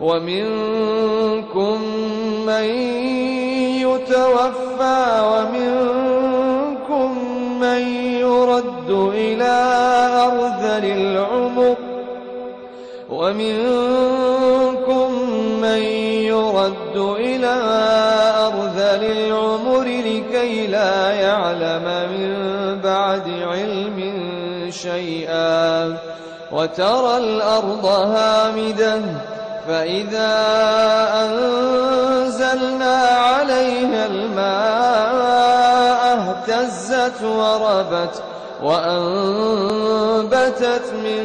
ومنكم من يتوفى ومنكم من يرد إلى أرذل العمر ومنكم من يرد إلى أرذل العمر لكي لا يعلم من بعد علم شيئا وترى الأرض هامدة فإذا أنزلنا عليها الماء اهتزت وربت وأنبتت من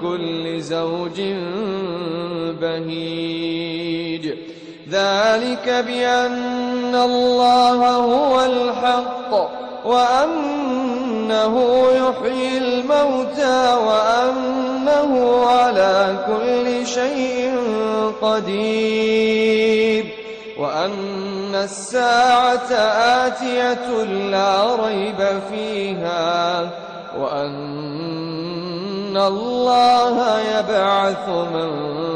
كل زوج بهيج. ذلك بأن الله هو الحق وأنه يحيي الموتى وأنه على كل شيء قدير وأن الساعة آتية لا ريب فيها وأن الله يبعث من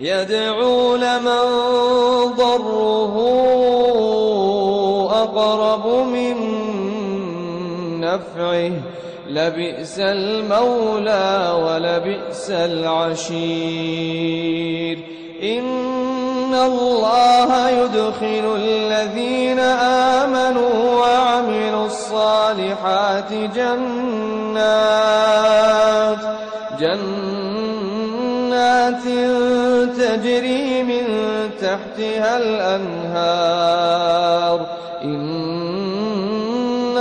يدعو لمن ضره أقرب من نفعه. لبئس المولى ولبئس العشير. إن الله يدخل الذين آمنوا وعملوا الصالحات جنات جنات تجري من تحتها الأنهار. إن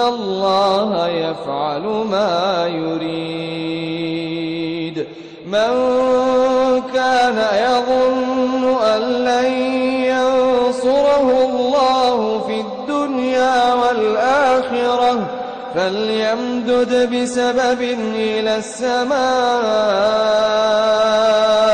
الله يفعل ما يريد. من كان يظن أن لن ينصره الله في الدنيا والآخرة فليمدد بسبب إلى السماء.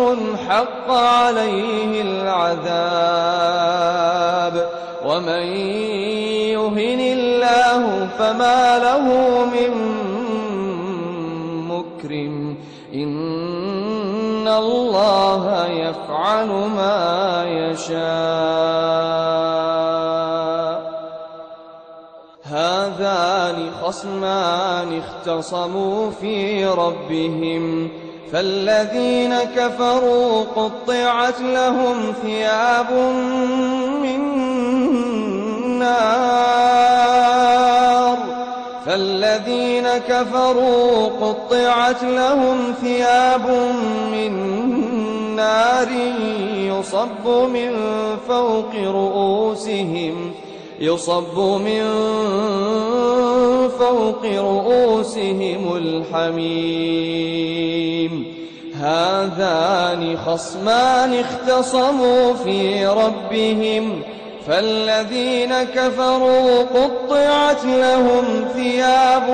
وكثير حق عليه العذاب ومن يهن الله فما له من مكرم إن الله يفعل ما يشاء هذان خصمان اختصموا في ربهم فالذين كفروا قطعت لهم ثياب من نار. فالذين كفروا قطعت لهم ثياب من نار يصب من فوق رؤوسهم يصب من فوق رؤوسهم الحميم. هذان خصمان اختصموا في ربهم فالذين كفروا قطعت لهم ثياب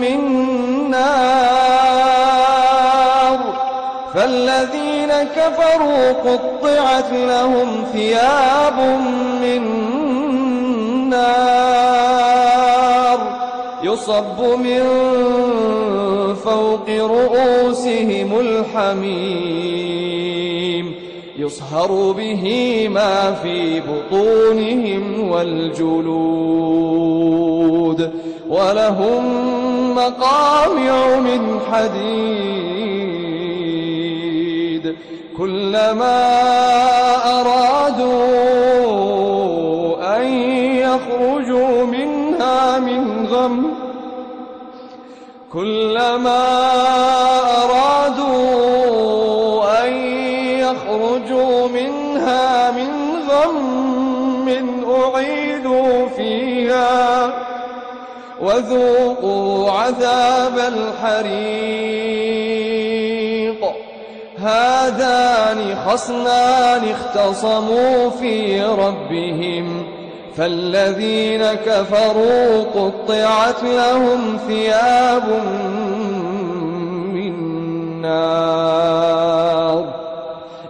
من نار. فالذين كفروا قطعت لهم ثياب من نار. يصب من فوق رؤوسهم الحميم يصهر به ما في بطونهم والجلود ولهم مقامع من حديد كلما أرادوا كلما أرادوا أن يخرجوا منها من غم أعيدوا فيها وذوقوا عذاب الحريق. هذان خصمان اختصموا في ربهم. فالذين كفروا قطعت لهم ثياب من نار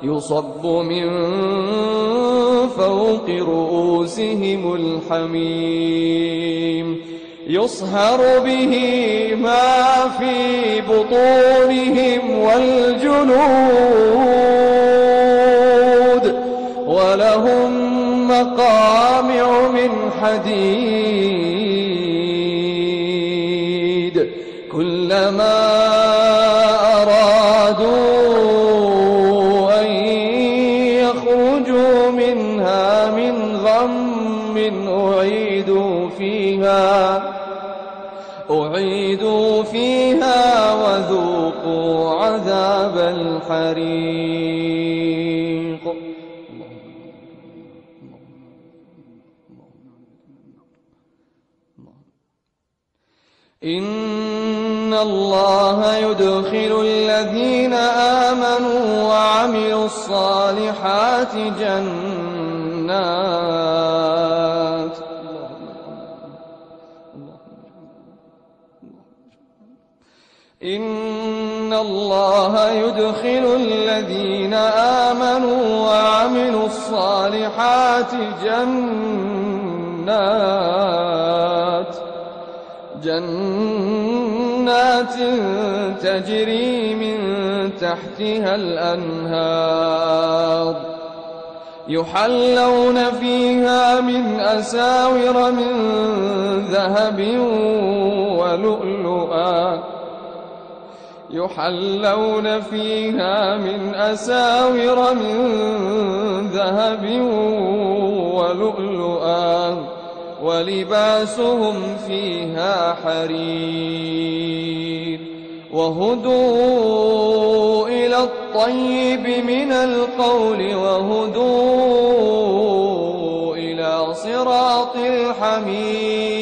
يصب من فوق رؤوسهم الحميم يصهر به ما في بطونهم والجنود ولهم مقامع من حديد. إن الله يدخل الذين آمنوا وعملوا الصالحات جنات إن الله يدخل الذين آمنوا وعملوا الصالحات جنات جنات تجري من تحتها الأنهار يحلون فيها من أساور من ذهب ولؤلؤا يحلون فيها من أساور من ذهب ولؤلؤا ولباسهم فيها حرير وهدوا إلى الطيب من القول وهدوا إلى صراط الحميد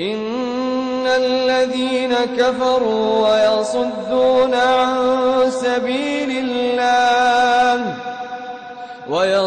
إن الذين كفروا ويصدون عن سبيل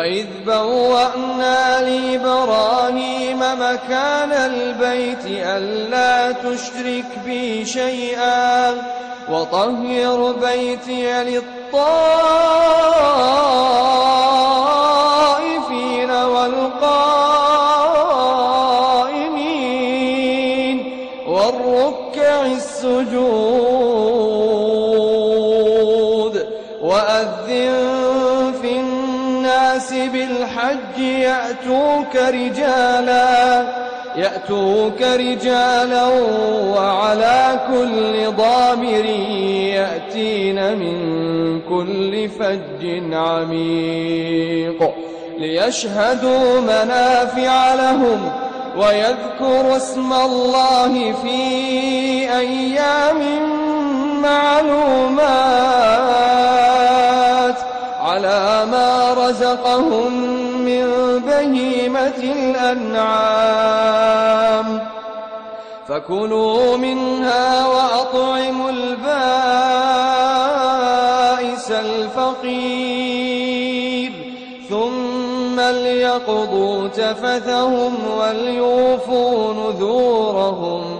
وإذ بوأنا لإبراهيم مكان البيت ألا تشرك بي شيئا وطهر بيتي للطائفين الناس بالحج يأتوك رجالا يأتوك رجالا وعلى كل ضامر يأتين من كل فج عميق. ليشهدوا منافع لهم ويذكروا اسم الله في أيام معلومات. على ما رزقهم من بهيمة الأنعام. فكلوا منها وأطعموا البائس الفقير. ثم ليقضوا تفثهم وليوفوا نذورهم.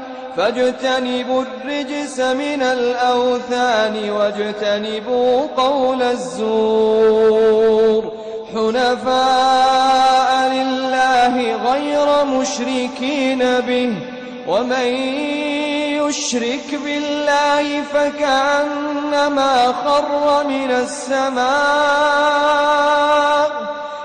فاجتنبوا الرجس من الأوثان واجتنبوا قول الزور. حنفاء لله غير مشركين به ومن يشرك بالله فكأنما خر من السماء.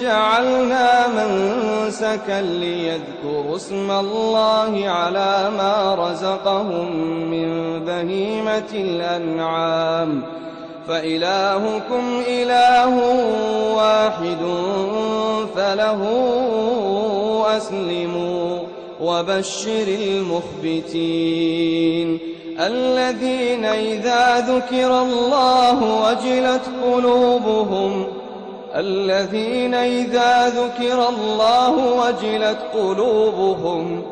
جعلنا منسكا ليذكروا اسم الله على ما رزقهم من بهيمة الأنعام فإلهكم إله واحد فله أسلموا وبشر المخبتين الذين إذا ذكر الله وجلت قلوبهم الذين إذا ذكر الله وجلت قلوبهم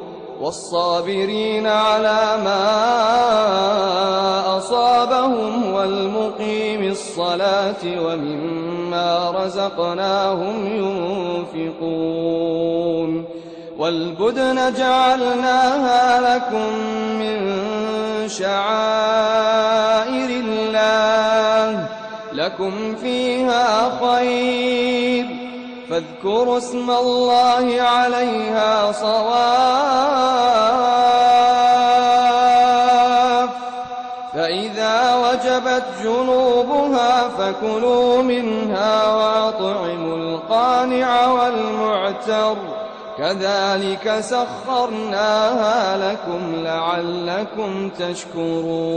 والصابرين على ما أصابهم والمقيم الصلاة ومما رزقناهم ينفقون والبدن جعلناها لكم من شعائر لكم فيها خير. فاذكروا اسم الله عليها صواف. فإذا وجبت جنوبها فكلوا منها وأطعموا القانع والمعتر. كذلك سخرناها لكم لعلكم تشكرون.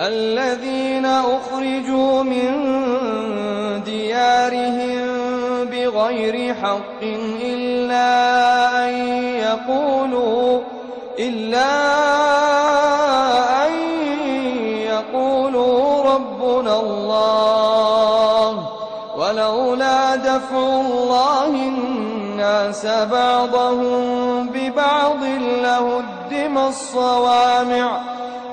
الذين أخرجوا من ديارهم بغير حق إلا أن يقولوا إلا أن يقولوا ربنا الله. ولولا دفع الله الناس بعضهم ببعض لهدم الصوامع.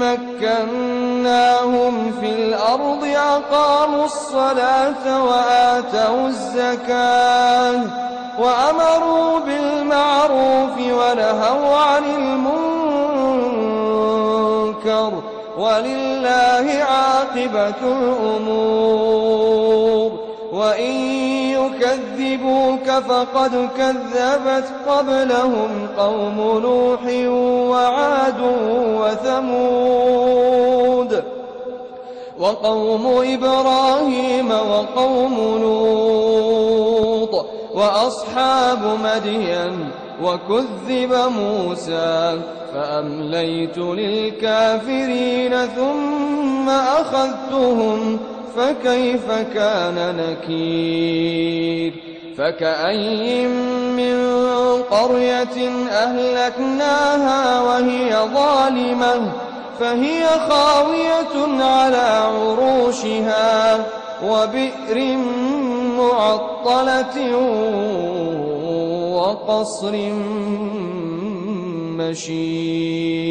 مكناهم في الأرض أقاموا الصلاة وآتوا الزكاة وأمروا بالمعروف ونهوا عن المنكر ولله عاقبة الأمور. وإن يكذبوك فقد كذبت قبلهم قوم نوح وعاد وثمود وقوم إبراهيم وقوم لوط وأصحاب مدين وكذب موسى فأمليت للكافرين ثم أخذتهم فكيف كان نكير؟ فكأي من قرية أهلكناها وهي ظالمة فهي خاوية على عروشها وبئر معطلة وقصر مشيد.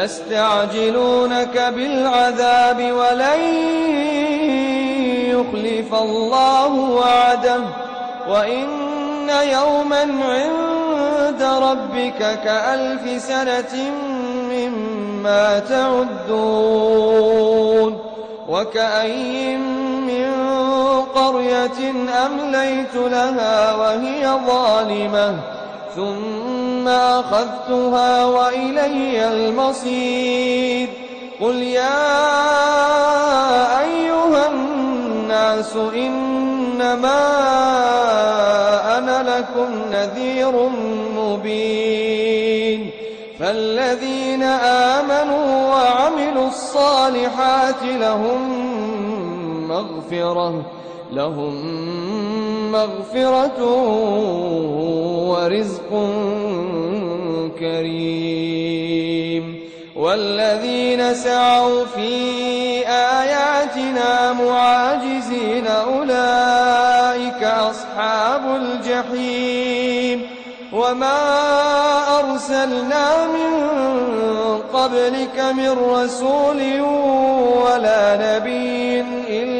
ويستعجلونك بالعذاب ولن يخلف الله وعده. وإن يوما عند ربك كألف سنة مما تعدون. وكأي من قرية أمليت لها وهي ظالمة. ثم أخذتها وإلي المصير. قل يا أيها الناس إنما أنا لكم نذير مبين. فالذين آمنوا وعملوا الصالحات لهم مغفرة لهم مغفرة ورزق كريم. والذين سعوا في آياتنا معاجزين أولئك أصحاب الجحيم. وما أرسلنا من قبلك من رسول ولا نبي إلا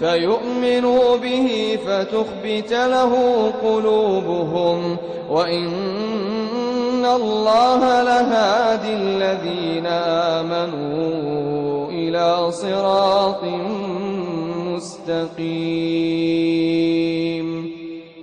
فيؤمنوا به فتخبت له قلوبهم وإن الله لهادي الذين آمنوا إلى صراط مستقيم.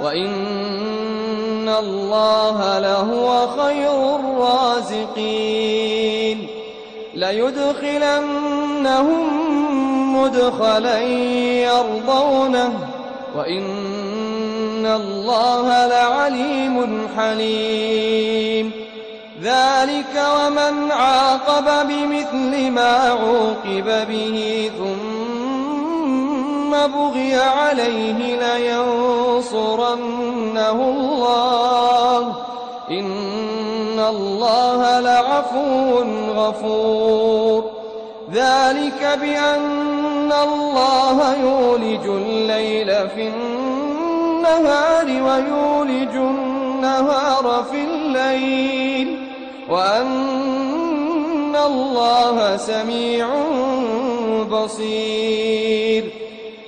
وإن الله لهو خير الرازقين ليدخلنهم مدخلا يرضونه وإن الله لعليم حليم ذلك ومن عاقب بمثل ما عوقب به ثم بغي عليه لينصرنه الله. إن الله لعفو غفور. ذلك بأن الله يولج الليل في النهار ويولج النهار في الليل. وأن الله سميع بصير.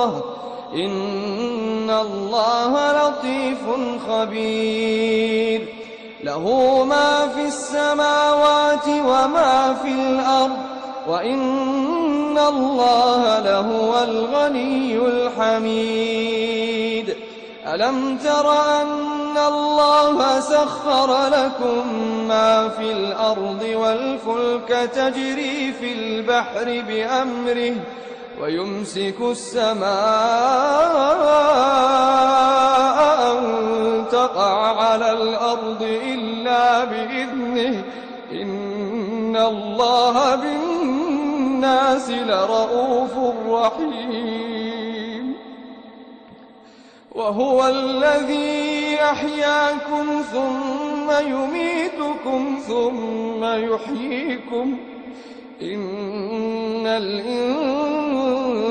مخضرة إن الله لطيف خبير له ما في السماوات وما في الأرض وإن الله لهو الغني الحميد ألم تر أن الله سخر لكم ما في الأرض والفلك تجري في البحر بأمره ويمسك السماء أن تقع على الأرض إلا بإذنه. إن الله بالناس لرؤوف رحيم. وهو الذي أحياكم ثم يميتكم ثم يحييكم. إن الإنسان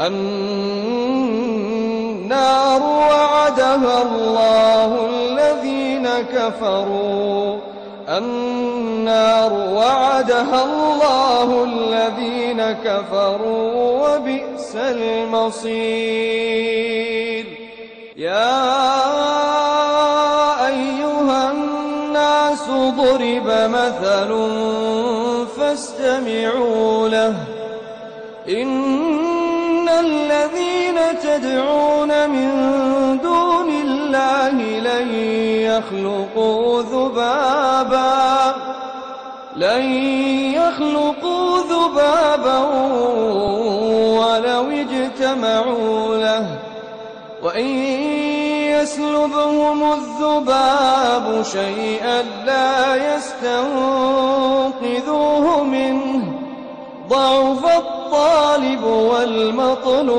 النار وعدها الله الذين كفروا. النار وعدها الله الذين كفروا وبئس المصير. يا أيها الناس ضرب مثل فاستمعوا له. إن الذين تدعون من دون الله لن يخلقوا ذبابا لن يخلقوا ذبابا ولو اجتمعوا له. وإن يسلبهم الذباب شيئا لا يستنقذوه منه. ضعف الطالب والمطلوب.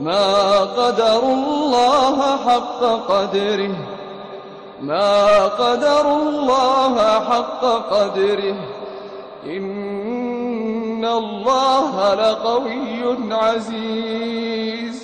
ما قدر الله حق قدره. ما قدر الله حق قدره. إن الله لقوي عزيز.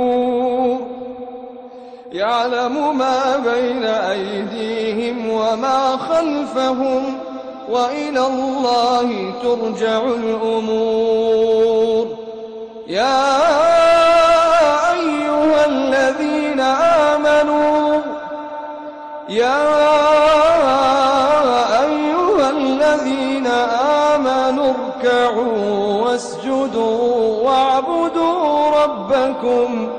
يعلم ما بين أيديهم وما خلفهم وإلى الله ترجع الأمور. يا أيها الذين آمنوا يا أيها الذين آمنوا اركعوا واسجدوا واعبدوا ربكم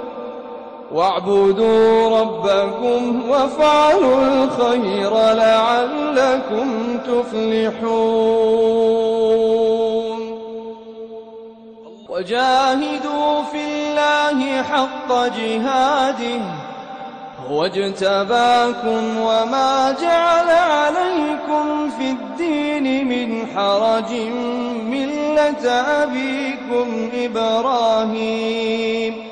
واعبدوا ربكم وافعلوا الخير لعلكم تفلحون. وجاهدوا في الله حق جهاده هو اجتباكم وما جعل عليكم في الدين من حرج ملة أبيكم إبراهيم.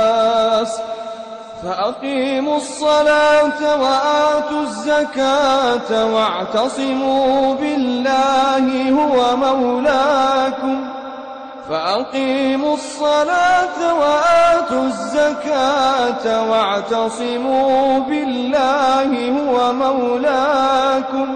فأقيموا الصلاة وآتوا الزكاة واعتصموا بالله هو مولاكم. فأقيموا الصلاة وآتوا الزكاة واعتصموا بالله هو مولاكم.